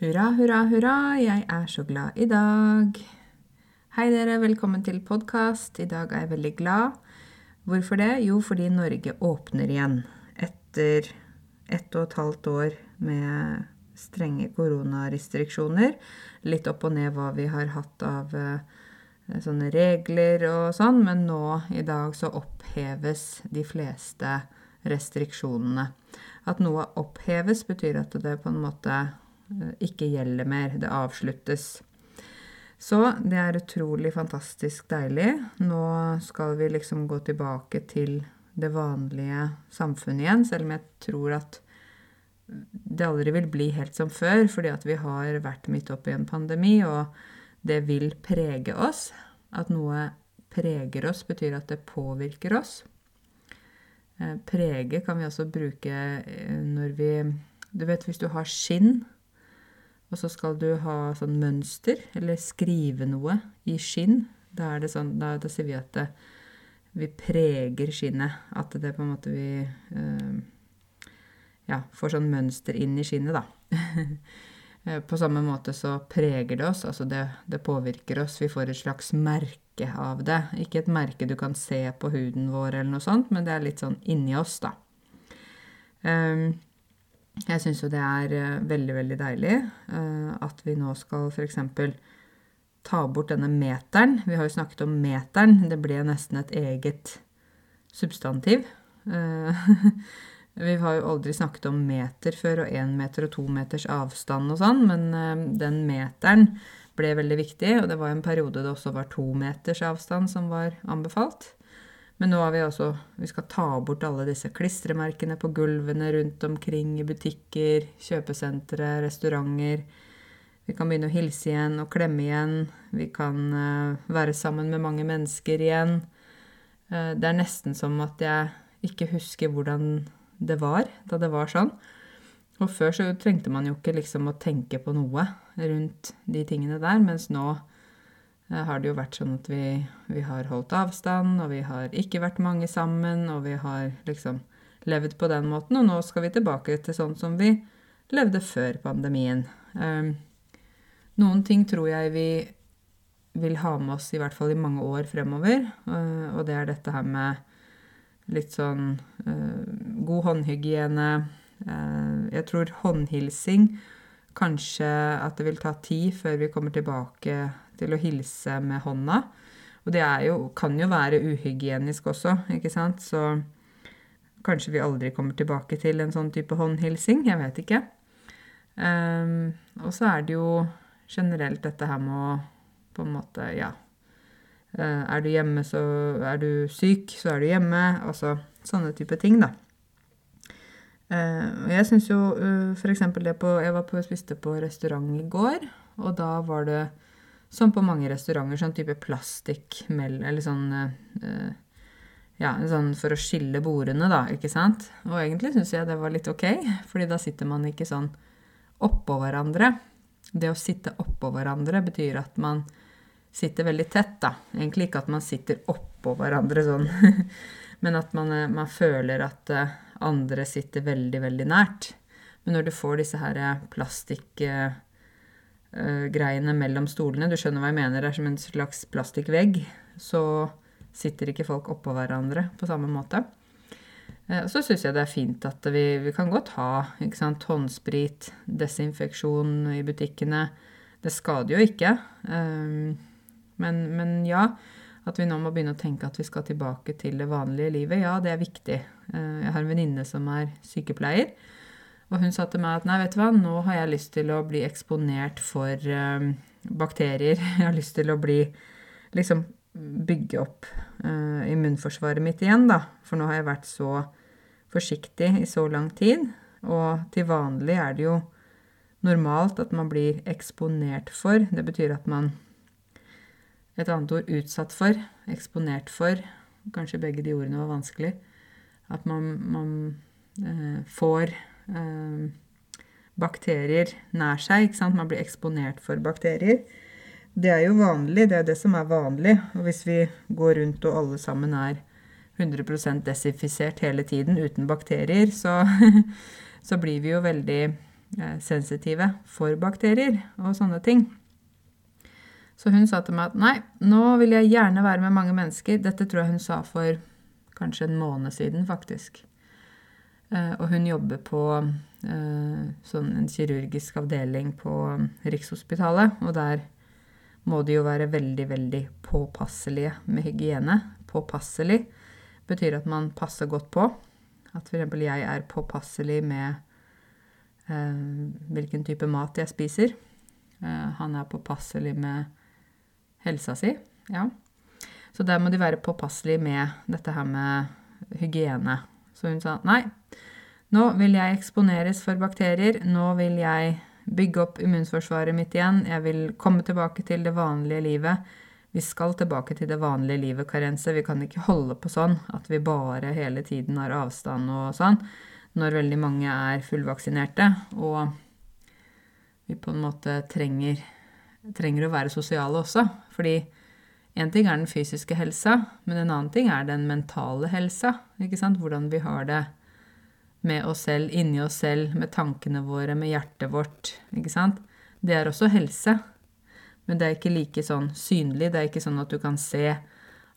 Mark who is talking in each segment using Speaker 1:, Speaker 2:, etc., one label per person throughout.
Speaker 1: Hurra, hurra, hurra, jeg er så glad i dag. Hei dere, velkommen til podkast. I dag er jeg veldig glad. Hvorfor det? Jo, fordi Norge åpner igjen. Etter ett og et halvt år med strenge koronarestriksjoner. Litt opp og ned hva vi har hatt av uh, sånne regler og sånn, men nå i dag så oppheves de fleste restriksjonene. At noe oppheves, betyr at det på en måte Eh, ikke gjelder mer. Det avsluttes. Så det er utrolig fantastisk deilig. Nå skal vi liksom gå tilbake til det vanlige samfunnet igjen, selv om jeg tror at det aldri vil bli helt som før, fordi at vi har vært midt oppi en pandemi, og det vil prege oss. At noe preger oss, betyr at det påvirker oss. Eh, prege kan vi også bruke eh, når vi Du vet hvis du har skinn og så skal du ha sånn mønster, eller skrive noe i skinn. Da, sånn, da, da sier vi at det, vi preger skinnet. At det på en måte vi uh, ja, får sånn mønster inn i skinnet, da. Eh, på samme måte så preger det oss, altså det, det, påvirker oss. Vi får et slags merke av det. Ikke et merke du kan se på huden vår eller noe sånt, men det er litt sånn inni oss, da. Um, jeg syns jo det er uh, veldig, veldig deilig uh, at vi nå skal f.eks. ta bort denne meteren. Vi har jo snakket om meteren. Det ble nesten et eget substantiv. Uh, vi har jo aldri snakket om meter før, og én meter og to meters avstand og sånn, men den meteren ble veldig viktig, og det var en periode det også var to meters avstand som var anbefalt. Men nå har vi også Vi skal ta bort alle disse klistremerkene på gulvene rundt omkring i butikker, kjøpesentre, restauranter. Vi kan begynne å hilse igjen og klemme igjen. Vi kan uh, være sammen med mange mennesker igjen. Uh, det er nesten som at jeg ikke husker hvordan det var da det var sånn. Og før så trengte man jo ikke liksom å tenke på noe rundt de tingene der, mens nå Eh, har det jo vært sånn at vi, vi, har holdt avstand, og vi har ikke vært mange sammen, og vi har liksom levd på den måten, og nå skal vi tilbake til sånn som vi levde før pandemien. Um, noen ting tror jeg vi vil ha med oss i hvert fall i mange år fremover, uh, og det er dette her med litt sånn uh, god håndhygiene. Uh, jeg tror håndhilsing Kanskje at det vil ta tid før vi kommer tilbake til å hilse med hånda. Og det jo, kan jo være uhygienisk også, ikke sant. Så kanskje vi aldri kommer tilbake til en sånn type håndhilsing. Jeg vet ikke. Um, og så er det jo generelt dette her med å på en måte, ja uh, Er du hjemme, så er du syk, så er du hjemme. Altså sånne type ting, da. Uh, jeg syns jo uh, f.eks. det på Jeg var på, spiste på restaurant i går, og da var det som på mange restauranter, sånn type plastikk Eller sånn uh, Ja, sånn for å skille bordene, da, ikke sant? Og egentlig syns jeg det var litt ok, fordi da sitter man ikke sånn oppå hverandre. Det å sitte oppå hverandre betyr at man sitter veldig tett, da. Egentlig ikke at man sitter oppå hverandre sånn, men at man, eh, man føler at andre sitter veldig, veldig nært. Men når du får disse her plastikk greiene mellom stolene. Du skjønner hva jeg mener, det er som en slags plastikkvegg. Så sitter ikke folk oppå hverandre på samme måte. Uh, så syns jeg det er fint at vi, vi kan godt ha sant, håndsprit, desinfeksjon i butikkene. Det skader jo ikke. Um, men, men, ja, at vi nå må begynne å tenke at vi skal tilbake til det vanlige livet, ja, det er viktig. Uh, jeg har en venninne som er sykepleier. Og hun sa til meg at nei, vet du hva, nå har jeg lyst til å bli eksponert for eh, bakterier. Jeg har lyst til å bli liksom bygge opp eh, immunforsvaret mitt igjen, da. For nå har jeg vært så forsiktig i så lang tid. Og til vanlig er det jo normalt at man blir eksponert for. Det betyr at man Et annet ord utsatt for, eksponert for. Kanskje begge de ordene var vanskelig. At man, man eh, får bakterier nær seg. Man blir eksponert for bakterier. Det er jo vanlig, det er det som er vanlig. Og hvis vi går rundt og alle sammen er 100% desinfisert hele tiden uten bakterier, så, så blir vi jo veldig eh, sensitive for bakterier og sånne ting. Så hun sa til meg at nei, nå vil jeg gjerne være med mange mennesker. Dette tror jeg hun sa for kanskje en måned siden, faktisk. Eh, og hun jobber på eh, sånn en kirurgisk avdeling på Rikshospitalet, og der må de jo være veldig, veldig påpasselige med hygiene. Påpasselig betyr at man passer godt på. At f.eks. jeg er påpasselig med eh, hvilken type mat jeg spiser. Eh, han er påpasselig med helsa si. Ja. Så der må de være påpasselige med dette her med hygiene. Så hun sa nei, nå vil jeg eksponeres for bakterier. Nå vil jeg bygge opp immunforsvaret mitt igjen. Jeg vil komme tilbake til det vanlige livet. Vi skal tilbake til det vanlige livet, Karense. Vi kan ikke holde på sånn at vi bare hele tiden har avstand og sånn, når veldig mange er fullvaksinerte. Og vi på en måte trenger, trenger å være sosiale også. Fordi én ting er den fysiske helsa, men en annen ting er den mentale helsa. Hvordan vi har det med oss selv, inni oss selv, med tankene våre, med hjertet vårt. Det er også helse. Men det er ikke like sånn synlig. Det er ikke sånn at du kan se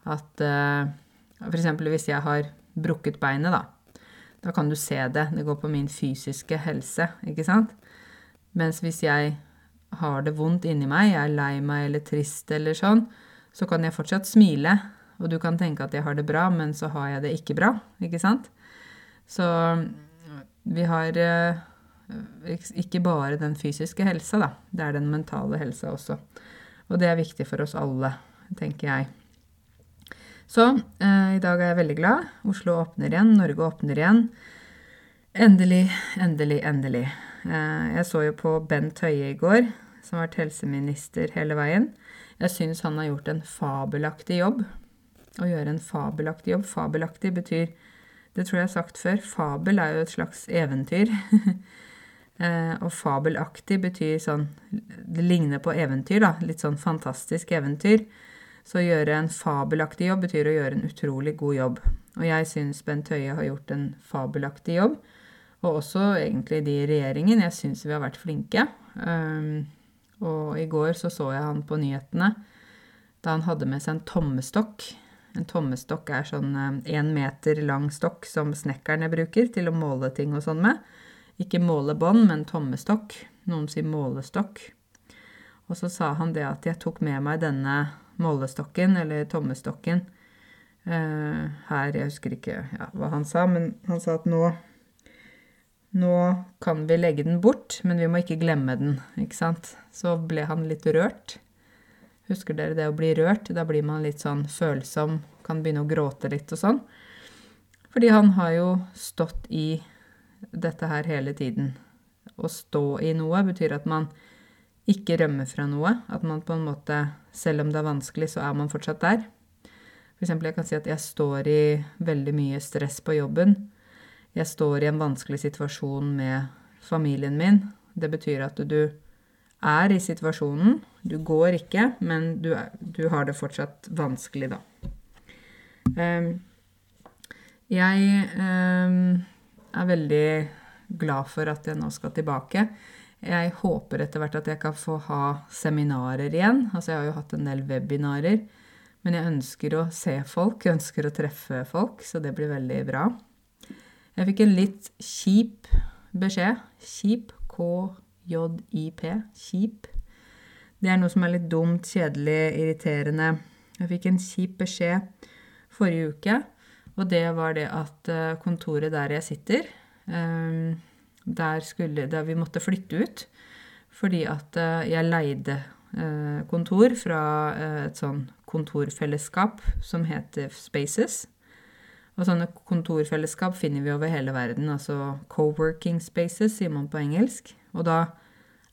Speaker 1: at uh, eh, F.eks. hvis jeg har brukket beinet, da. Da kan du se det. Det går på min fysiske helse, ikke sant? Mens hvis jeg har det vondt inni meg, jeg er lei meg eller trist eller sånn, så kan jeg fortsatt smile, og du kan tenke at jeg har det bra, men så har jeg det ikke bra, ikke sant? Så vi har uh, ikke bare den fysiske helsa, da. Det er den mentale helsa også. Og det er viktig for oss alle, tenker jeg. Så eh, i dag er jeg veldig glad. Oslo åpner igjen, Norge åpner igjen. Endelig, endelig, endelig. Eh, jeg så jo på Bent Høie i går, som har vært helseminister hele veien. Jeg syns han har gjort en fabelaktig jobb. Å gjøre en fabelaktig jobb. Fabelaktig betyr Det tror jeg har sagt før. Fabel er jo et slags eventyr. Eh, og fabelaktig betyr sånn Det ligner på eventyr, da. Litt sånn fantastisk eventyr. Så å gjøre en fabelaktig jobb betyr å gjøre en utrolig god jobb. Og jeg syns Bent Høie har gjort en fabelaktig jobb. Og også egentlig de i regjeringen. Jeg syns vi har vært flinke. Um, og i går så så jeg han på nyhetene da han hadde med seg en tommestokk. En tommestokk er sånn én um, meter lang stokk som snekkerne bruker til å måle ting og sånn med. Ikke målebånd, men tommestokk. Noen sier målestokk. Og så sa han det at jeg tok med meg denne målestokken, eller tommestokken, eh, her Jeg husker ikke ja, hva han sa, men han sa at nå nå kan vi legge den bort, men vi må ikke glemme den, ikke sant? Så ble han litt rørt. Husker dere det å bli rørt? Da blir man litt sånn følsom, kan begynne å gråte litt og sånn. Fordi han har jo stått i dette her hele tiden. Å stå i noe betyr at man ikke rømmer fra noe. At man på en måte, selv om det er vanskelig, så er man fortsatt der. For eksempel, jeg kan si at jeg står i veldig mye stress på jobben. Jeg står i en vanskelig situasjon med familien min. Det betyr at du er i situasjonen. Du går ikke, men du, du har det fortsatt vanskelig, da. Um, jeg um, er veldig glad for at jeg nå skal tilbake. Jeg håper etter hvert at jeg kan få ha seminarer igjen. Altså jeg har jo hatt en del webinarer. Men jeg ønsker å se folk, jeg ønsker å treffe folk, så det blir veldig bra. Jeg fikk en litt kjip beskjed. Kjip. K-j-i-p. Det er noe som er litt dumt, kjedelig, irriterende. Jeg fikk en kjip beskjed forrige uke og det var det at eh, kontoret der jeg sitter, eh, der, skulle, der vi måtte flytte ut. Fordi at eh, jeg leide kontor fra et sånn kontorfellesskap som heter Spaces. Og sånne kontorfellesskap finner vi over hele verden. Altså co-working spaces, sier man på engelsk. Og da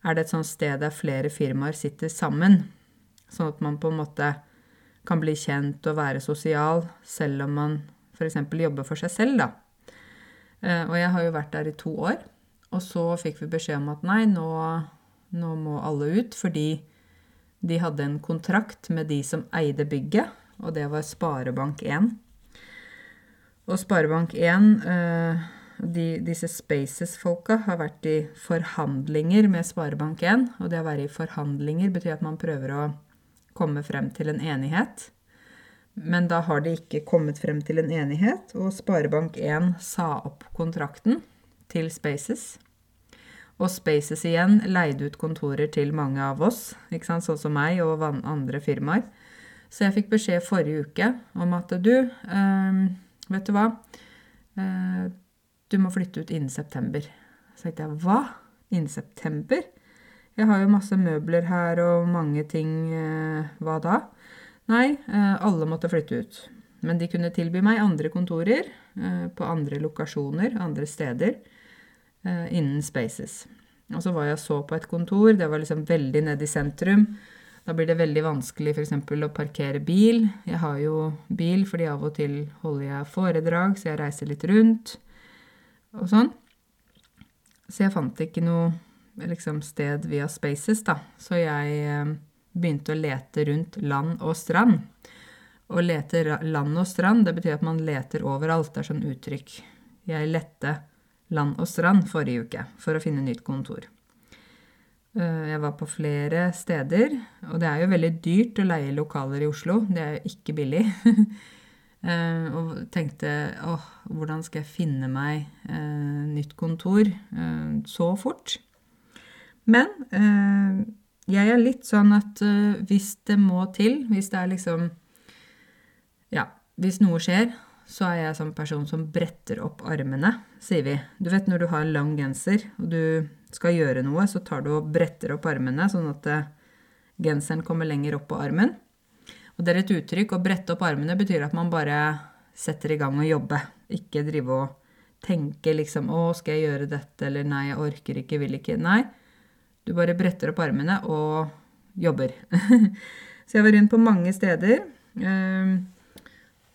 Speaker 1: er det et sånt sted der flere firmaer sitter sammen. Sånn at man på en måte kan bli kjent og være sosial selv om man f.eks. jobber for seg selv, da. Eh, og jeg har jo vært der i to år. Og så fikk vi beskjed om at nei, nå, nå må alle ut, fordi de hadde en kontrakt med de som eide bygget, og det var Sparebank1. Og Sparebank1 eh, de, disse Spaces-folka har vært i forhandlinger med Sparebank1. Og det å være i forhandlinger betyr at man prøver å komme frem til en enighet. Men da har de ikke kommet frem til en enighet, og Sparebank1 sa opp kontrakten til Spaces. Og Spaces igjen leide ut kontorer til mange av oss, ikke sant? sånn som meg og andre firmaer. Så jeg fikk beskjed forrige uke om at du, øh, vet du hva, uh, du må flytte ut innen september. Så tenkte jeg hva? Innen september? Jeg har jo masse møbler her og mange ting. Uh, hva da? Nei, uh, alle måtte flytte ut. Men de kunne tilby meg andre kontorer på andre lokasjoner, andre steder, innen Spaces. Og så var jeg så på et kontor, det var liksom veldig nede i sentrum. Da blir det veldig vanskelig f.eks. å parkere bil. Jeg har jo bil fordi av og til holder jeg foredrag, så jeg reiser litt rundt og sånn. Så jeg fant ikke noe liksom, sted via Spaces, da. Så jeg eh, begynte å lete rundt land og strand. Å lete land og strand, det betyr at man leter overalt. Det er sånn uttrykk. Jeg lette land og strand forrige uke for å finne nytt kontor. Eh, jeg var på flere steder, og det er jo veldig dyrt å leie lokaler i Oslo. Det er jo ikke billig. Eh, og tenkte åh, hvordan skal jeg finne meg eh, nytt kontor så fort? Men jeg er litt sånn at hvis det må til, hvis det er liksom Ja, hvis noe skjer, så er jeg sånn person som bretter opp armene, sier vi. Du vet når du har lang genser, og du skal gjøre noe, så tar du og bretter opp armene, sånn at eh, genseren kommer lenger opp på armen. Og det er et uttrykk. Å brette opp armene betyr at man bare setter i gang og jobbe. Ikke drive og tenke liksom 'Å, skal jeg gjøre dette?' eller 'Nei, jeg orker ikke, vil ikke'. Nei. Du bare bretter opp armene og jobber. Så jeg var rundt på mange steder. Ehm,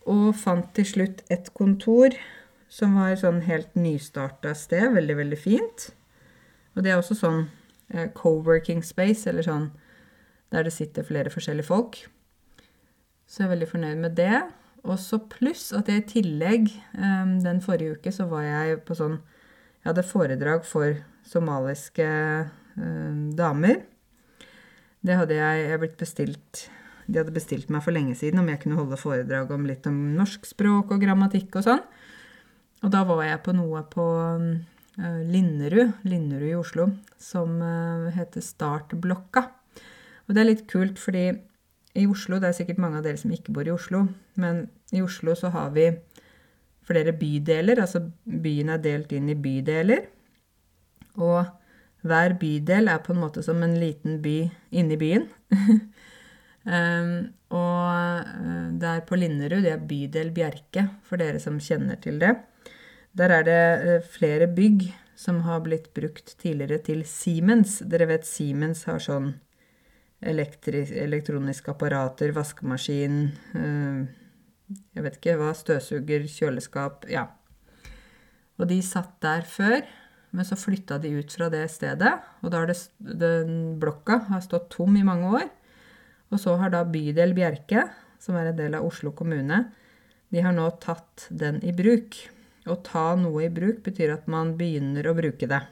Speaker 1: og fant til slutt et kontor som var sånn helt nystarta sted. Veldig, veldig fint. Og det er også sånn eh, co-working space, eller sånn der det sitter flere forskjellige folk. Så jeg er veldig fornøyd med det. Og så pluss at jeg i tillegg eh, Den forrige uke så var jeg på sånn Jeg hadde foredrag for somaliske eh, damer. Det hadde jeg, jeg blitt bestilt De hadde bestilt meg for lenge siden om jeg kunne holde foredrag om litt om norsk språk og grammatikk og sånn. Og da var jeg på noe på Eh, Linnerud, Linnerud i Oslo, som eh, heter Startblokka. Og det er litt kult, fordi i Oslo, det er sikkert mange av dere som ikke bor i Oslo, men i Oslo så har vi flere bydeler, altså byen er delt inn i bydeler. Og hver bydel er på en måte som en liten by inni byen. um, og det der på Linnerud, det er bydel Bjerke, for dere som kjenner til det. Der er det eh, flere bygg som har blitt brukt tidligere til Siemens. Dere vet Siemens har sånn elektroniske apparater, vaskemaskin øh, Jeg vet ikke hva. Støvsuger, kjøleskap Ja. Og de satt der før, men så flytta de ut fra det stedet. Og da har det, den blokka har stått tom i mange år. Og så har da bydel Bjerke, som er en del av Oslo kommune, de har nå tatt den i bruk. Å ta noe i bruk betyr at man begynner å bruke det.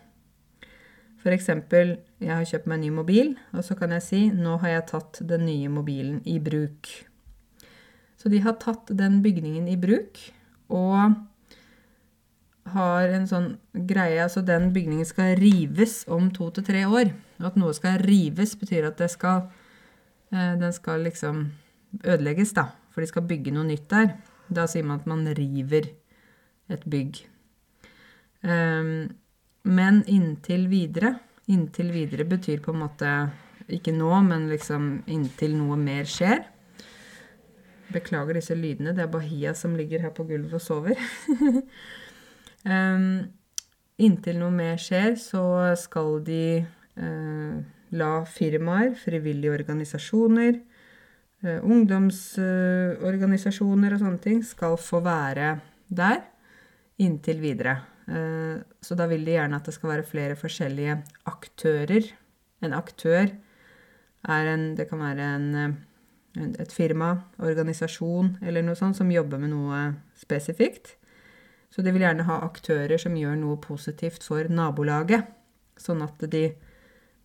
Speaker 1: Eksempel, jeg har kjøpt meg en ny mobil, og så kan jeg si nå har jeg tatt den nye mobilen i bruk. Så de har tatt den bygningen i bruk, og har en sånn greie Altså den bygningen skal rives om to til tre år. At noe skal rives, betyr at skal eh, Den skal liksom ødelegges, da. For de skal bygge noe nytt der. Da sier man at man river et bygg. Um, men inntil videre Inntil videre betyr på en måte ikke nå, men liksom inntil noe mer skjer. Beklager disse lydene. Det er Bahia som ligger her på gulvet og sover. um, inntil noe mer skjer, så skal de uh, la firmaer, frivillige organisasjoner, uh, ungdomsorganisasjoner og sånne ting skal få være der inntil videre. Eh, så da vil de gjerne at det skal være flere forskjellige aktører. En aktør er en Det kan være en, et firma, organisasjon eller noe sånt som jobber med noe spesifikt. Så de vil gjerne ha aktører som gjør noe positivt for nabolaget. Sånn at de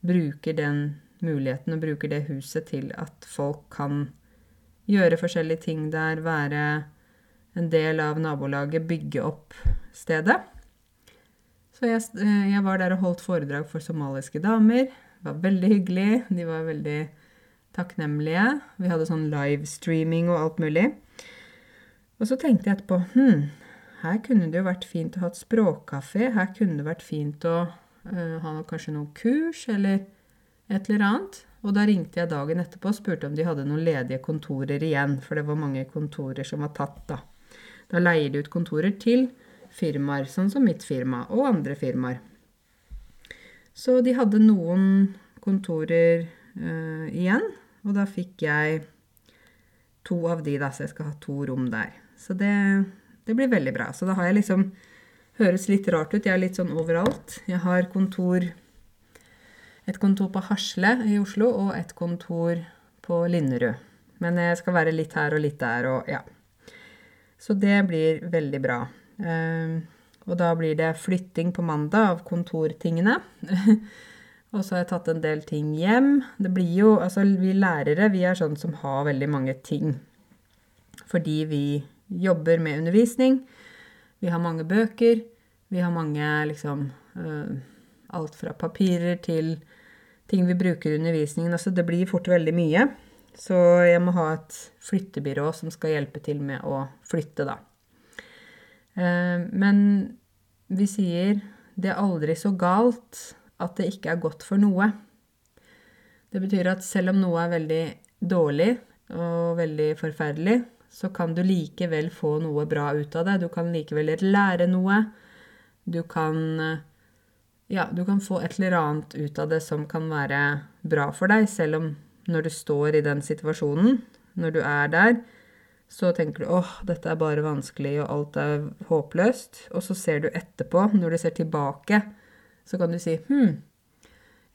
Speaker 1: bruker den muligheten og bruker det huset til at folk kan gjøre forskjellige ting der, være en del av nabolaget, bygge opp stedet. Så jeg, eh, jeg, var der og holdt foredrag for somaliske damer. Det var veldig hyggelig. De var veldig takknemlige. Vi hadde sånn livestreaming og alt mulig. Og så tenkte jeg etterpå hm, her kunne det jo vært fint å ha et språkkafé. Her kunne det vært fint å uh, ha kanskje noen kurs eller et eller annet. Og da ringte jeg dagen etterpå og spurte om de hadde noen ledige kontorer igjen, for det var mange kontorer som var tatt, da. Da leier de ut kontorer til firmaer, sånn som mitt firma og andre firmaer. Så de hadde noen kontorer uh, igjen, og da fikk jeg to av de, da, så jeg skal ha to rom der. Så det, det blir veldig bra. Så da har jeg liksom Høres litt rart ut, jeg er litt sånn overalt. Jeg har kontor Et kontor på Hasle i Oslo og et kontor på Linderud. Men jeg skal være litt her og litt der og ja. Så det blir veldig bra. Ehm, og da blir det flytting på mandag av kontortingene. og så har jeg tatt en del ting hjem. Det blir jo Altså, vi lærere, vi er sånn som har veldig mange ting. Fordi vi jobber med undervisning. Vi har mange bøker. Vi har mange liksom uh, Alt fra papirer til ting vi bruker i undervisningen. Altså, det blir fort veldig mye. Så jeg må ha et flyttebyrå som skal hjelpe til med å flytte, da. Eh, men vi sier det er aldri så galt at det ikke er godt for noe. Det betyr at selv om noe er veldig dårlig og veldig forferdelig, så kan du likevel få noe bra ut av det. Du kan likevel lære noe. Du kan Ja, du kan få et eller annet ut av det som kan være bra for deg, selv om når du står i den situasjonen, når du er der, så tenker du åh, dette er bare vanskelig, og alt er håpløst. Og så ser du etterpå, når du ser tilbake, så kan du si hm,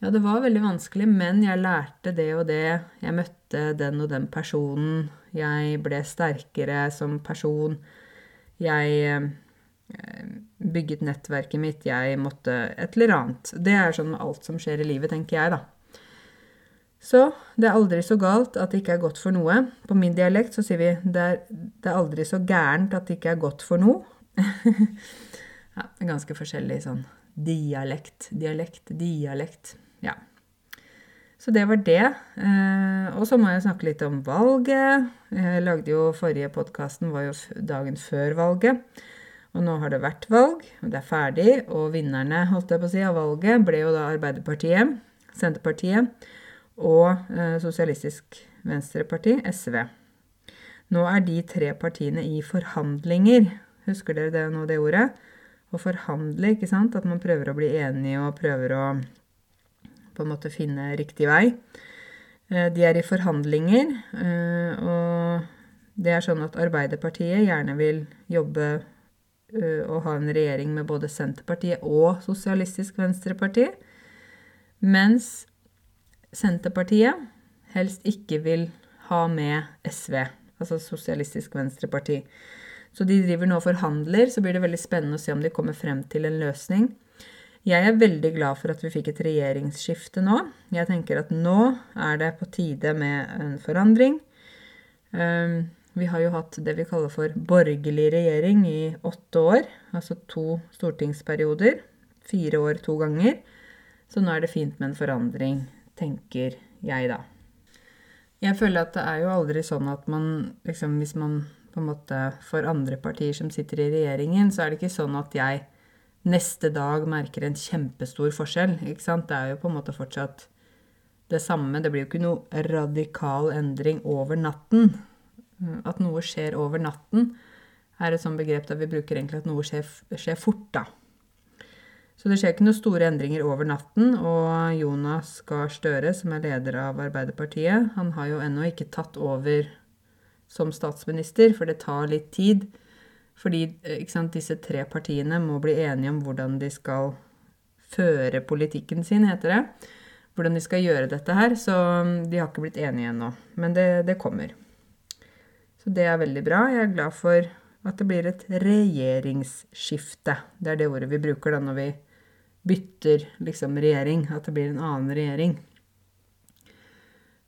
Speaker 1: ja, det var veldig vanskelig, men jeg lærte det og det. Jeg møtte den og den personen. Jeg ble sterkere som person. Jeg eh, bygget nettverket mitt. Jeg måtte et eller annet. Det er sånn alt som skjer i livet, tenker jeg, da. Så det er aldri så galt at det ikke er godt for noe. På min dialekt så sier vi det er, det er aldri så gærent at det ikke er godt for noe. ja, ganske forskjellig sånn dialekt, dialekt, dialekt. Ja. Så det var det. Eh, og så må jeg snakke litt om valget. Jeg lagde jo Forrige podkasten var jo dagen før valget. Og nå har det vært valg, og det er ferdig. Og vinnerne holdt jeg på å si, av valget ble jo da Arbeiderpartiet, Senterpartiet og eh, Sosialistisk Venstreparti, SV. Nå er de tre partiene i forhandlinger. Husker dere det nå, det ordet? Å forhandle, ikke sant? At man prøver å bli enige og prøver å på en måte finne riktig vei. Eh, de er i forhandlinger, eh, og det er sånn at Arbeiderpartiet gjerne vil jobbe og ha en regjering med både Senterpartiet og Sosialistisk Venstreparti. Mens Senterpartiet helst ikke vil ha med SV, altså Sosialistisk Venstreparti. Så de driver nå og forhandler, så blir det veldig spennende å se om de kommer frem til en løsning. Jeg er veldig glad for at vi fikk et regjeringsskifte nå. Jeg tenker at nå er det på tide med en forandring. Ehm, vi har jo hatt det vi kaller for borgerlig regjering i åtte år, altså to stortingsperioder. Fire år to ganger. Så nå er det fint med en forandring tenker jeg, da. Jeg føler at det er jo aldri sånn at man liksom Hvis man på en måte får andre partier som sitter i regjeringen, så er det ikke sånn at jeg neste dag merker en kjempestor forskjell. ikke sant? Det er jo på en måte fortsatt det samme. Det blir jo ikke noe radikal endring over natten. At noe skjer over natten, er et sånt begrep der vi bruker egentlig at noe skjer, skjer fort, da. Så det skjer ikke noen store endringer over natten. Og Jonas Gahr Støre, som er leder av Arbeiderpartiet, han har jo ennå ikke tatt over som statsminister, for det tar litt tid. Fordi sant, disse tre partiene må bli enige om hvordan de skal føre politikken sin, heter det. Hvordan de skal gjøre dette her. Så um, de har ikke blitt enige ennå. Men det, det kommer. Så det er veldig bra. Jeg er glad for At det blir et regjeringsskifte. Det er det ordet vi bruker da når vi bytter liksom regjering. At det blir en annen regjering.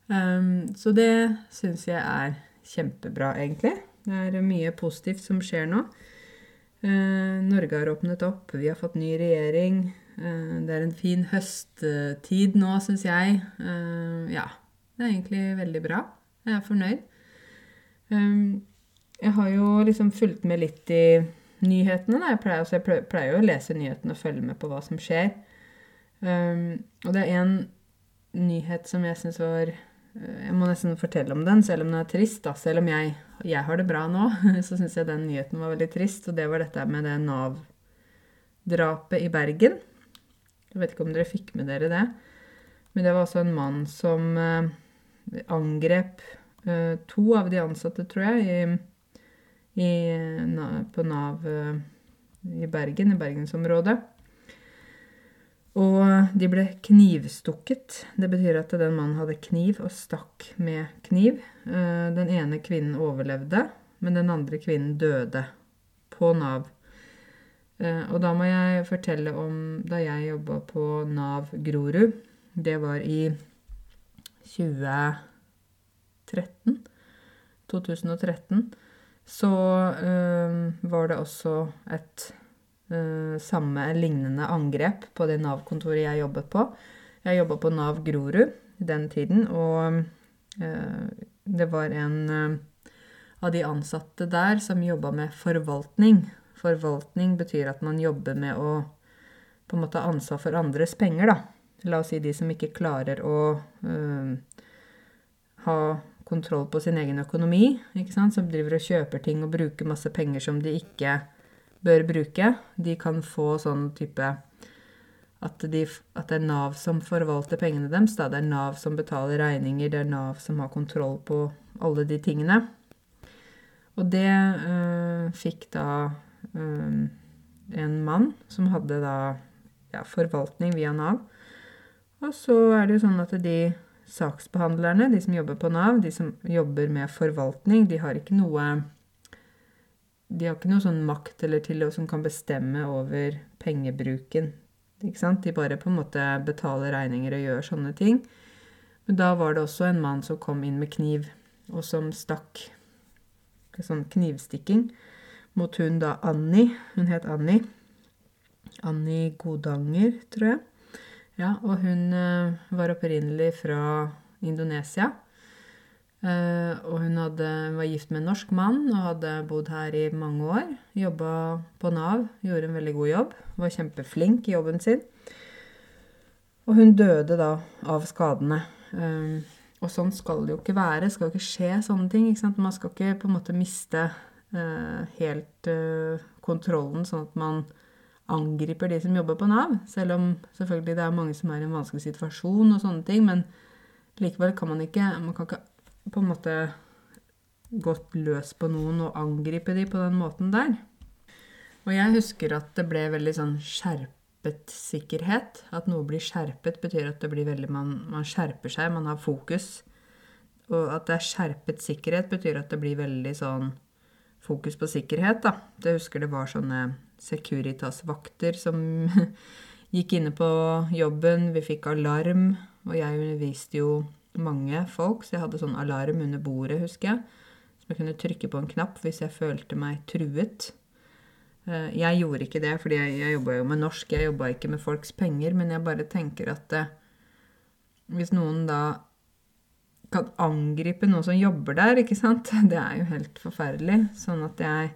Speaker 1: Um, så det syns jeg er kjempebra, egentlig. Det er mye positivt som skjer nå. Uh, Norge har åpnet opp, vi har fått ny regjering. Uh, det er en fin høsttid nå, syns jeg. Uh, ja, det er egentlig veldig bra. Jeg er fornøyd. Um, jeg har jo liksom fulgt med litt i nyhetene. Da. Jeg pleier, altså jeg pleier jo å lese nyhetene og følge med på hva som skjer. Um, og det er en nyhet som jeg syns var jeg må nesten fortelle om den, selv om den er trist. Da. Selv om jeg, jeg har det bra nå, så syns jeg den nyheten var veldig trist. Og det var dette med det Nav-drapet i Bergen. Jeg vet ikke om dere fikk med dere det. Men det var altså en mann som uh, angrep uh, to av de ansatte, tror jeg, i, i, på Nav eh, i Bergen, i bergensområdet. Og de ble knivstukket. Det betyr at den mannen hadde kniv og stakk med kniv. Eh, den ene kvinnen overlevde, men den andre kvinnen døde på Nav. Eh, og da må jeg fortelle om da jeg jobba på Nav Grorud. Det var i 2013. 2013. Så øh, var det også et uh, samme lignende angrep på det Nav-kontoret jeg jobbet på. Jeg jobba på Nav Grorud den tiden, og uh, det var en av de ansatte der som jobba med forvaltning. Forvaltning betyr at man jobber med å på en måte ha ansvar for andres penger, da. La oss si de som ikke klarer å ha kontroll på sin egen økonomi, ikke sant? som driver og kjøper ting og bruker masse penger som de ikke bør bruke. De kan få sånn type at, de, at, det er Nav som forvalter pengene deres. Det er Nav som betaler regninger, det er Nav som har kontroll på alle de tingene. Og det øh, fikk da øh, en mann som hadde da ja, forvaltning via Nav. Og så er det jo sånn at de saksbehandlerne, de som jobber på Nav, de som jobber med forvaltning, de har ikke noe de har ikke noe sånn makt eller til som kan bestemme over pengebruken. Ikke sant? De bare på en måte betaler regninger og gjør sånne ting. Men da var det også en mann som kom inn med kniv, og som stakk Sånn knivstikking mot hun da Annie. Hun het Annie. Annie Godanger, tror jeg. Ja, og hun uh, var opprinnelig fra Indonesia. Uh, og hun hadde, var gift med en norsk mann og hadde bodd her i mange år. Jobba på Nav, gjorde en veldig god jobb. Var kjempeflink i jobben sin. Og hun døde da av skadene. Um, og sånn skal det jo ikke være. Det skal jo ikke skje sånne ting. Man skal ikke på en måte miste helt kontrollen, sånn at man angriper de som jobber på Nav. Selv om selvfølgelig det er mange som er i en vanskelig situasjon og sånne ting. Men likevel kan man ikke Man kan ikke på en måte gått løs på noen og angripe de på den måten der. Og jeg husker at det ble veldig sånn skjerpet sikkerhet. At noe blir skjerpet, betyr at det blir veldig man, man skjerper seg, man har fokus. Og at det er skjerpet sikkerhet, betyr at det blir veldig sånn fokus på sikkerhet, da. Jeg husker det var sånne Securitas-vakter som gikk inne på jobben. Vi fikk alarm, og jeg underviste jo mange folk, så jeg hadde sånn alarm under bordet, husker jeg. Som jeg kunne trykke på en knapp hvis jeg følte meg truet. Eh, jeg gjorde ikke det, fordi jeg, jeg jobba jo med norsk, jeg jobba ikke med folks penger, men jeg bare tenker at det, hvis noen da kan angripe noen som jobber der, ikke sant, det er jo helt forferdelig. Sånn at jeg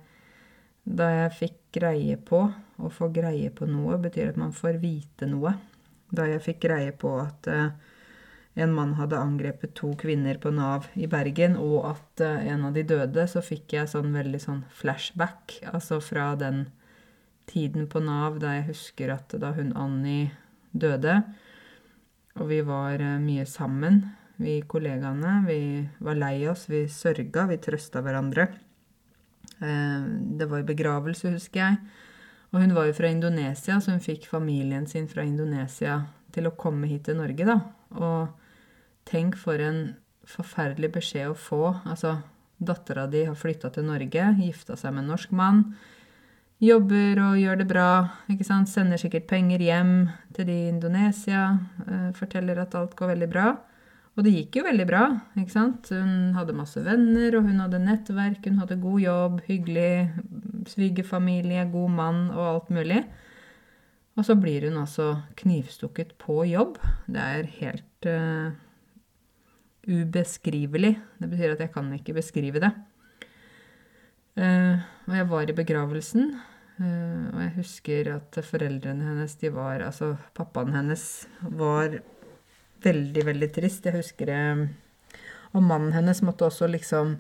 Speaker 1: Da jeg fikk greie på Å få greie på noe betyr at man får vite noe. Da jeg fikk greie på at uh, en mann hadde angrepet to kvinner på Nav i Bergen, og at uh, en av de døde, så fikk jeg sånn veldig sånn flashback. Altså fra den tiden på Nav da jeg husker at da hun Annie døde, og vi var uh, mye sammen, vi kollegaene. Vi var lei oss, vi sørga, vi trøsta hverandre. Uh, det var i begravelse, husker jeg. Og hun var jo fra Indonesia, så hun fikk familien sin fra Indonesia til å komme hit til Norge, da. Og tenk for en forferdelig beskjed å få. Altså, dattera di har flytta til Norge, gifta seg med en norsk mann. Jobber og gjør det bra. ikke sant? Sender sikkert penger hjem til de i Indonesia. Eh, forteller at alt går veldig bra. Og det gikk jo veldig bra. ikke sant? Hun hadde masse venner, og hun hadde nettverk, hun hadde god jobb, hyggelig svigerfamilie, god mann og alt mulig. Og så blir hun altså knivstukket på jobb. Det er helt uh, ubeskrivelig. Det betyr at jeg kan ikke beskrive det. Uh, og jeg var i begravelsen, uh, og jeg husker at foreldrene hennes, de var Altså, pappaen hennes var veldig, veldig trist. Jeg husker det Og mannen hennes måtte også liksom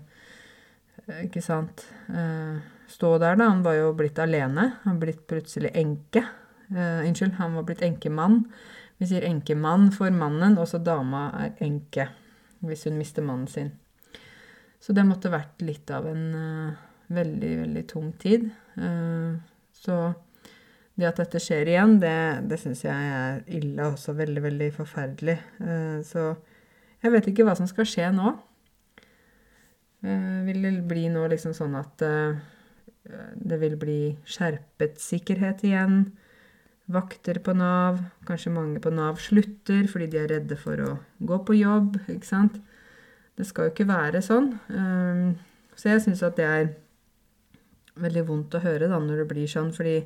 Speaker 1: Ikke sant Stå der, da. Han var jo blitt alene. Han var blitt plutselig enke. Uh, unnskyld, han var blitt enkemann. Vi sier enkemann for mannen, og så dama er enke hvis hun mister mannen sin. Så det måtte vært litt av en uh, veldig, veldig tung tid. Uh, så det at dette skjer igjen, det, det syns jeg er ille og også veldig, veldig forferdelig. så jeg vet ikke hva som skal skje nå. vil det bli nå liksom sånn at det vil bli skjerpet sikkerhet igjen? vakter på Nav. Kanskje mange på Nav slutter fordi de er redde for å gå på jobb. ikke sant? Det skal jo ikke være sånn. Så jeg syns at det er veldig vondt å høre da når det blir sånn, fordi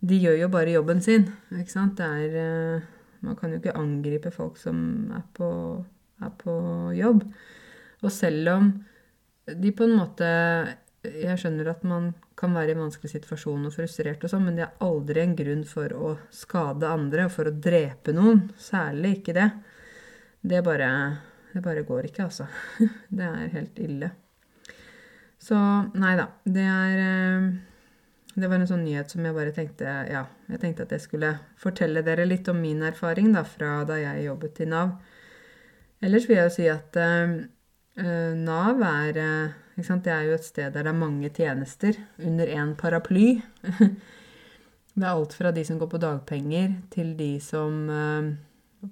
Speaker 1: de gjør jo bare jobben sin. ikke sant? Det er eh, Man kan jo ikke angripe folk som er på, er på jobb. Og selv om de på en måte Jeg skjønner at man kan være i en vanskelig situasjon og frustrert og sånn, men det er aldri en grunn for å skade andre og for å drepe noen. Særlig ikke det. Det bare, det bare går ikke, altså. Det er helt ille. Så nei da. Det er eh, Det var en sånn nyhet som jeg bare tenkte Ja, jeg tenkte at jeg skulle fortelle dere litt om min erfaring da, fra da jeg jobbet i Nav. Ellers vil jeg jo si at uh, Nav er uh, det er jo et sted der det er mange tjenester under én paraply. Det er alt fra de som går på dagpenger, til de som uh,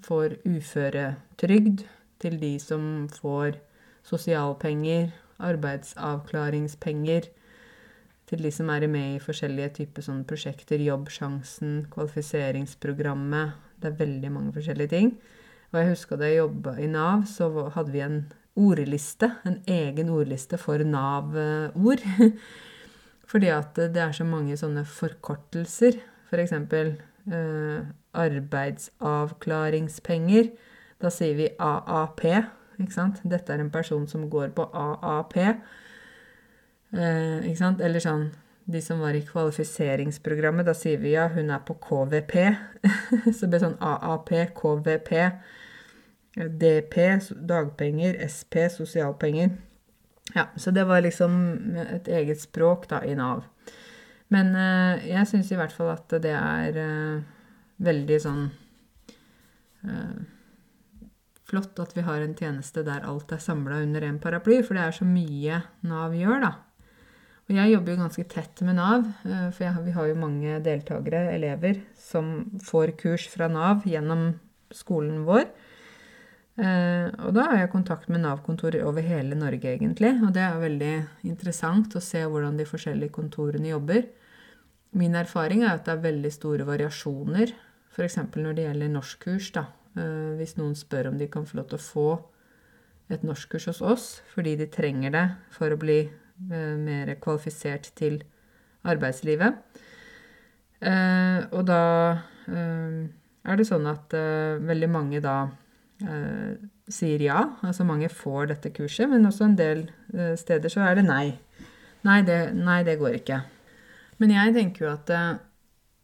Speaker 1: får uføretrygd, til de som får sosialpenger, arbeidsavklaringspenger, til de som er med i forskjellige typer sånne prosjekter, Jobbsjansen, kvalifiseringsprogrammet Det er veldig mange forskjellige ting. Og jeg husker da jeg jobba i Nav, så hadde vi en ordliste, en egen ordliste for Nav-ord. Fordi at det er så mange sånne forkortelser. F.eks. For eh, arbeidsavklaringspenger. Da sier vi AAP. Ikke sant? Dette er en person som går på AAP. Eh, ikke sant? Eller sånn de som var i kvalifiseringsprogrammet, da sier vi ja, hun er på KVP. så det blir sånn AAP, KVP. DP, dagpenger, SP, sosialpenger. Ja, så det var liksom et eget språk da i Nav. Men eh, jeg syns i hvert fall at det er eh, veldig sånn eh, Flott at vi har en tjeneste der alt er samla under én paraply, for det er så mye Nav gjør, da. Og jeg jobber jo ganske tett med Nav, eh, for jeg, vi har jo mange deltakere, elever, som får kurs fra Nav gjennom skolen vår. Eh, og da har jeg kontakt med Nav-kontorer over hele Norge, egentlig. Og det er veldig interessant å se hvordan de forskjellige kontorene jobber. Min erfaring er at det er veldig store variasjoner, f.eks. når det gjelder norskkurs. da. Eh, hvis noen spør om de kan få lov til å få et norskkurs hos oss fordi de trenger det for å bli mer kvalifisert til arbeidslivet. Og da er det sånn at veldig mange da eh, sier ja. Altså mange får dette kurset, men også en del eh, steder så er det nei. Nei det, nei, det går ikke. Men jeg tenker jo at eh,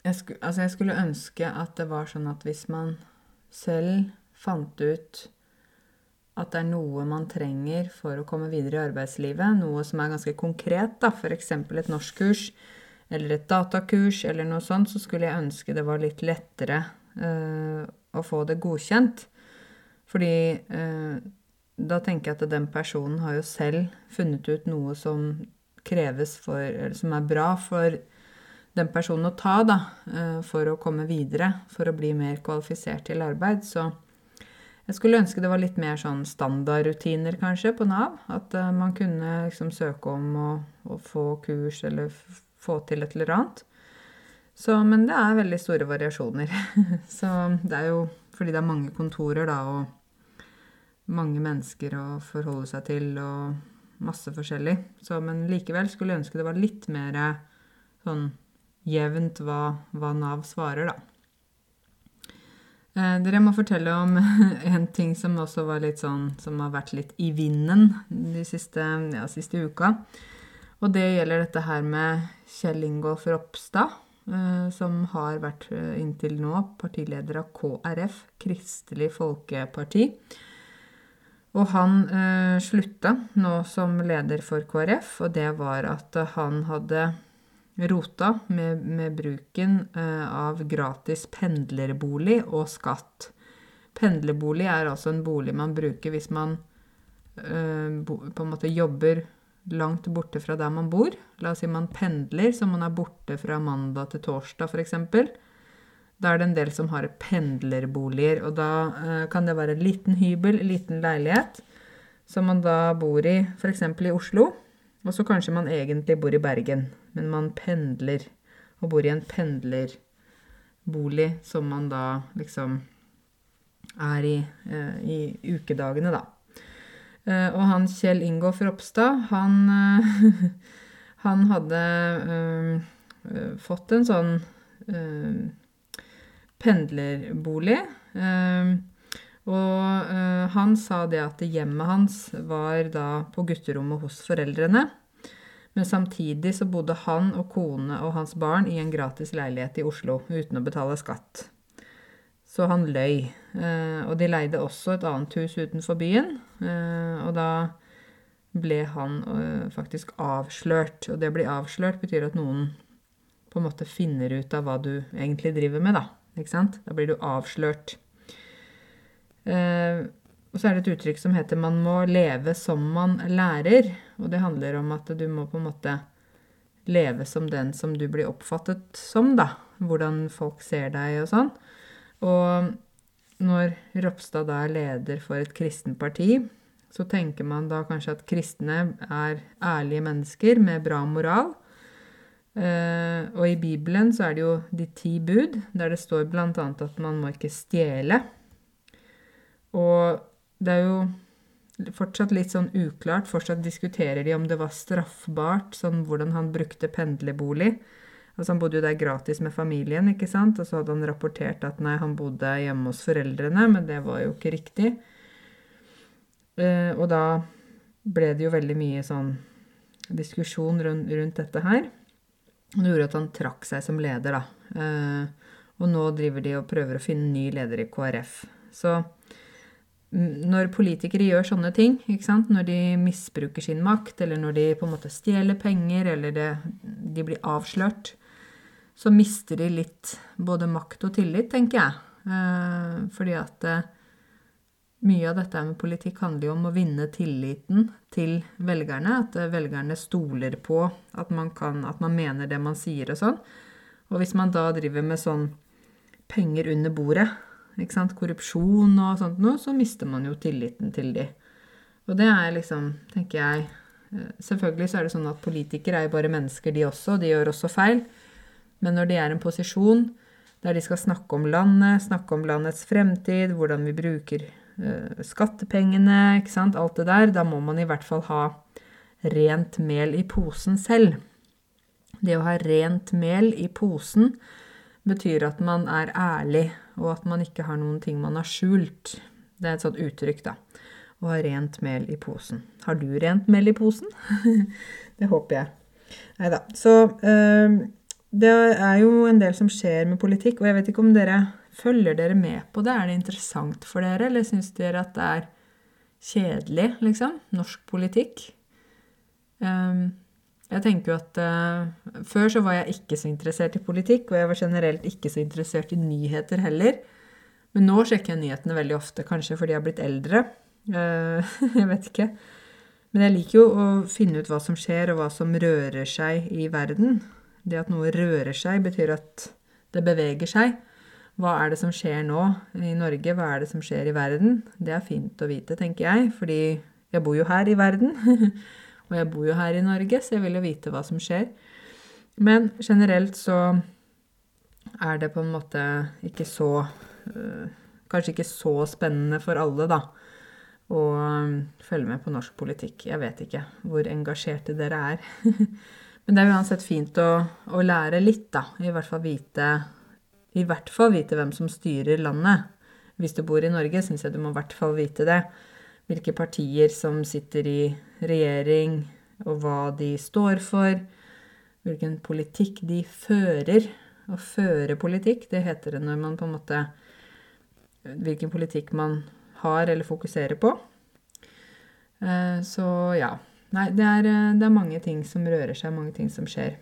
Speaker 1: jeg, skulle, altså jeg skulle ønske at det var sånn at hvis man selv fant ut at det er noe man trenger for å komme videre i arbeidslivet, noe som er ganske konkret, da, f.eks. et norskkurs eller et datakurs eller noe sånt, så skulle jeg ønske det var litt lettere uh, å få det godkjent. Fordi uh, da tenker jeg at den personen har jo selv funnet ut noe som kreves for Eller som er bra for den personen å ta, da, uh, for å komme videre, for å bli mer kvalifisert til arbeid. Så Jeg skulle ønske det var litt mer sånn standardrutiner kanskje på Nav. At uh, man kunne liksom søke om å, å få kurs eller få til et eller annet. Så, men det er veldig store variasjoner. Så det er jo fordi det er mange kontorer da, og mange mennesker å forholde seg til, og masse forskjellig. Så, men likevel skulle jeg ønske det var litt mer sånn jevnt hva, hva Nav svarer, da. Eh, dere må fortelle om en ting som også var litt sånn Som har vært litt i vinden de siste, ja, siste uka. Og det gjelder dette her med Kjell Ingolf Ropstad, eh, som har vært eh, inntil nå partileder av KrF, Kristelig Folkeparti. Og han eh, slutta nå som leder for KrF, og det var at han hadde rota med, med bruken eh, av gratis pendlerbolig og skatt. Pendlerbolig er altså en bolig man bruker hvis man eh, på en måte jobber langt borte fra der man bor. La oss si man pendler, så man er borte fra mandag til torsdag f.eks. Da er det en del som har pendlerboliger, og da eh, kan det være en liten hybel, en liten leilighet, som man da bor i f.eks. i Oslo. Og så kanskje man egentlig bor i Bergen, men man pendler og bor i en pendlerbolig som man da liksom er i eh, i ukedagene, da. Eh, og han Kjell Ingolf Ropstad, han, eh, han hadde eh, fått en sånn eh, pendlerbolig. Eh, og uh, han sa det at hjemmet hans var da på gutterommet hos foreldrene. Men samtidig så bodde han og kone og hans barn i en gratis leilighet i Oslo uten å betale skatt. Så han løy. Uh, og de leide også et annet hus utenfor byen. Uh, og da ble han faktisk avslørt. Og det å bli avslørt betyr at noen på en måte finner ut av hva du egentlig driver med, da. Ikke sant? Da blir du avslørt. Eh, og så er det et uttrykk som heter 'man må leve som man lærer'. Og det handler om at du må på en måte leve som den som du blir oppfattet som, da. Hvordan folk ser deg og sånn. Og når Ropstad da er leder for et kristent parti, så tenker man da kanskje at kristne er ærlige mennesker med bra moral. Uh, og i Bibelen så er det jo de ti bud, der det står bl.a. at man må ikke stjele. Og det er jo fortsatt litt sånn uklart. Fortsatt diskuterer de om det var straffbart, sånn hvordan han brukte pendlerbolig. Altså Han bodde jo der gratis med familien, ikke sant? og så hadde han rapportert at nei, han bodde hjemme hos foreldrene, men det var jo ikke riktig. Eh, og da ble det jo veldig mye sånn diskusjon rundt, rundt dette her. Det gjorde at han trakk seg som leder, da. Eh, og nå driver de og prøver å finne ny leder i KrF. Så når politikere gjør sånne ting, når de misbruker sin makt, eller når de på en måte stjeler penger, eller det, de blir avslørt, så mister de litt både makt og tillit, tenker jeg. Eh, fordi at eh, mye av dette med politikk handler jo om å vinne tilliten til velgerne. At eh, velgerne stoler på at man, kan, at man mener det man sier og sånn. Og hvis man da driver med sånn penger under bordet, korrupsjon og sånt noe, så mister man jo tilliten til de. Og det er liksom, tenker jeg eh, Selvfølgelig så er det sånn at politikere er jo bare mennesker, de også. De gjør også feil. Men når de er i en posisjon der de skal snakke om landet, snakke om landets fremtid, hvordan vi bruker uh, skattepengene, ikke sant, alt det der, da må man i hvert fall ha rent mel i posen selv. Det å ha rent mel i posen betyr at man er ærlig og at man ikke har noen ting man har skjult. Det er et sånt uttrykk, da. Å ha rent mel i posen. Har du rent mel i posen? det håper jeg. Nei da. Så øh, det er jo en del som skjer med politikk, og jeg vet ikke om dere følger dere med på det. Er det interessant for dere, eller syns dere at det er kjedelig, liksom? Norsk politikk? Um, jeg tenker jo at uh, Før så var jeg ikke så interessert i politikk, og jeg var generelt ikke så interessert i nyheter heller. Men nå sjekker jeg nyhetene veldig ofte, kanskje fordi jeg har blitt eldre. Uh, jeg vet ikke. Men jeg liker jo å finne ut hva som skjer, og hva som rører seg i verden. Det at noe rører seg, betyr at det beveger seg. Hva er det som skjer nå i Norge? Hva er det som skjer i verden? Det er fint å vite, tenker jeg, fordi jeg bor jo her i verden. og jeg bor jo her i Norge, så jeg vil jo vite hva som skjer. Men generelt så er det på en måte ikke så øh, Kanskje ikke så spennende for alle, da, å øh, følge med på norsk politikk. Jeg vet ikke hvor engasjerte dere er. Men det er uansett fint å, å, lære litt, da. I hvert fall vite I hvert fall vite hvem som styrer landet. Hvis du bor i Norge, syns jeg du må i hvert fall vite det. Hvilke partier som sitter i regjering, og hva de står for. Hvilken politikk de fører. Å føre politikk, det heter det når man på en måte Hvilken politikk man har eller fokuserer på. Eh, så ja. Nei, det er, eh, det er, mange ting som rører seg, mange ting som skjer.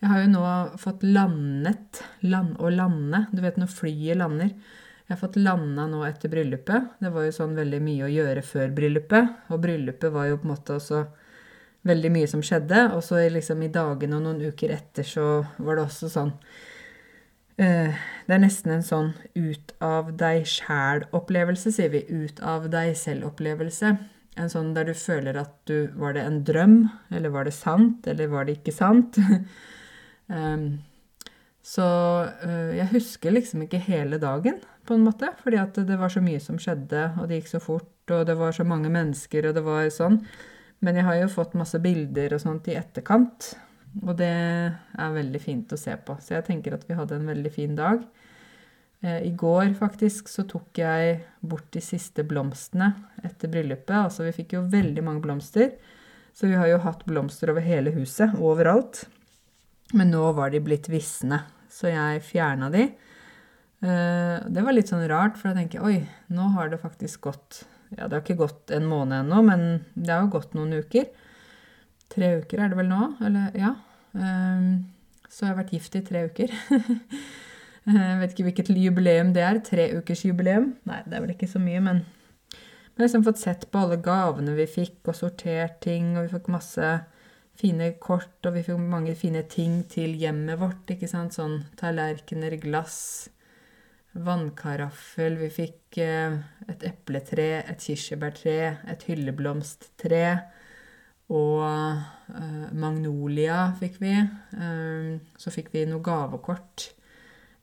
Speaker 1: Jeg har jo nå fått landet land, Å lande. Du vet når flyet lander. Jeg har fått landa nå etter bryllupet. Det var jo sånn veldig mye å gjøre før bryllupet. Og bryllupet var jo på en måte også veldig mye som skjedde. Og så liksom i dagene og noen uker etter så var det også sånn uh, Det er nesten en sånn ut av deg sjæl-opplevelse, sier vi. Ut av deg selv-opplevelse. En sånn der du føler at du Var det en drøm? Eller var det sant? Eller var det ikke sant? um, så uh, jeg husker liksom ikke hele dagen, på en måte. Fordi at det var så mye som skjedde, og det gikk så fort, og det var så mange mennesker, og det var sånn. Men jeg har jo fått masse bilder og sånt i etterkant, og det er veldig fint å se på. Så jeg tenker at vi hadde en veldig fin dag. Eh, I går faktisk så tok jeg bort de siste blomstene etter bryllupet. Altså vi fikk jo veldig mange blomster, så vi har jo hatt blomster over hele huset, overalt. Men nå var de blitt visne, så jeg fjerna de. Eh, det var litt sånn rart, for jeg tenker oi, nå har det faktisk gått ja, det har ikke gått en måned ennå, men det har jo gått noen uker. Tre uker er det vel nå? Eller ja. Um, så jeg har vært gift i tre uker. jeg vet ikke hvilket jubileum det er. Treukersjubileum. Nei, det er vel ikke så mye, men vi har liksom fått sett på alle gavene vi fikk, og sortert ting, og vi fikk masse fine kort, og vi fikk mange fine ting til hjemmet vårt, ikke sant, sånn tallerkener, glass, vannkaraffel, vi fikk eh, et epletre, et kirsebærtre, et hylleblomsttre og eh, magnolia fikk vi. Eh, så fikk vi noe gavekort.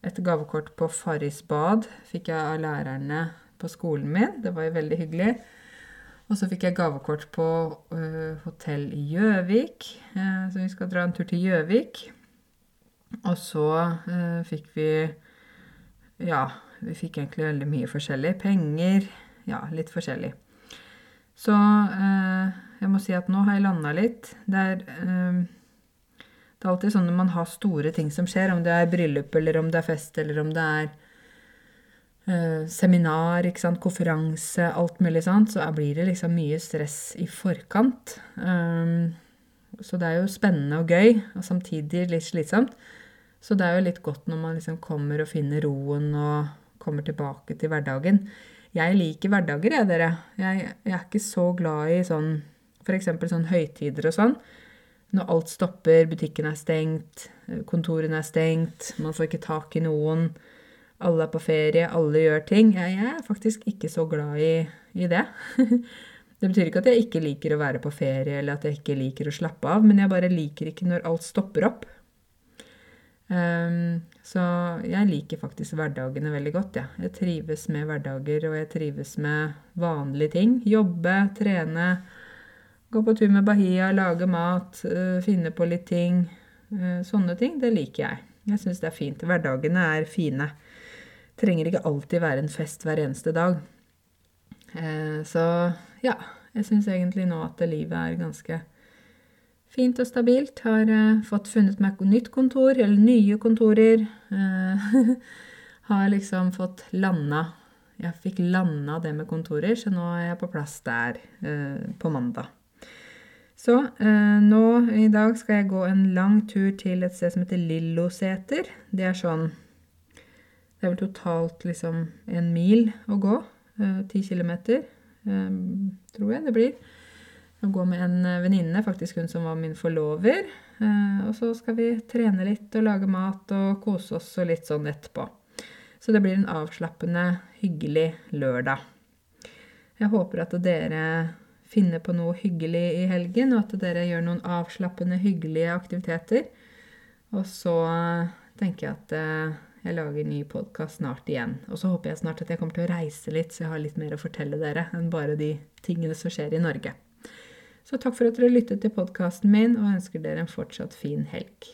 Speaker 1: Et gavekort på Farris bad fikk jeg av lærerne på skolen min. Det var jo veldig hyggelig. Og så fikk jeg gavekort på uh, hotell i Gjøvik, uh, så vi skal dra en tur til Gjøvik. Og så fikk vi ja, vi fikk egentlig veldig mye forskjellig. Penger. Ja, litt forskjellig. Så jeg må si at nå har jeg landa litt. Det er, det er alltid sånn når man har store ting som skjer, om det er bryllup, eller om det er fest, eller om det er seminar, ikke sant, konferanse, alt mulig sånt, så blir det liksom mye stress i forkant. Um, så det er jo spennende og gøy, og samtidig litt slitsomt. Så det er jo litt godt når man liksom kommer og finner roen og kommer tilbake til hverdagen. Jeg liker hverdager, jeg, dere. Jeg, jeg er ikke så glad i sånn f.eks. sånn høytider og sånn. Når alt stopper, butikken er stengt, kontorene er stengt, man får ikke tak i noen, alle er på ferie, alle gjør ting. Jeg, er faktisk ikke så glad i, i det. Det betyr ikke at jeg ikke liker å være på ferie, eller at jeg ikke liker å slappe av, men jeg bare liker ikke når alt stopper opp. Um, så jeg liker faktisk hverdagene veldig godt, ja. Jeg trives med hverdager, og jeg trives med vanlige ting. Jobbe, trene, gå på tur med Bahia, lage mat, uh, finne på litt ting. Uh, sånne ting, det liker jeg. Jeg syns det er fint. Hverdagene er fine. Trenger ikke alltid være en fest hver eneste dag. Uh, så ja, jeg syns egentlig nå at livet er ganske Fint og stabilt. Har uh, fått funnet meg nytt kontor, eller nye kontorer. Uh, har liksom fått landa Jeg fikk landa det med kontorer, så nå er jeg på plass der på mandag. Så nå i dag skal jeg gå en lang tur til et sted som heter Lilloseter. Det er sånn Det er vel totalt liksom en mil å gå. Ti kilometer, tror jeg det blir Å gå med en eh, venninne, faktisk hun som var min forlover. Eh, og så skal vi trene litt og lage mat og kose oss og litt sånn etterpå. Så det blir en avslappende, hyggelig lørdag. Jeg håper at dere finner på noe hyggelig i helgen, og at dere gjør noen avslappende, hyggelige aktiviteter. Og så tenker jeg at eh, jeg lager ny podkast snart igjen. Og så håper jeg snart at jeg kommer til å reise litt, så jeg har litt mer å fortelle dere enn bare de tingene som skjer i Norge. Så takk for at dere lyttet til podkasten min, og ønsker dere en fortsatt fin helg.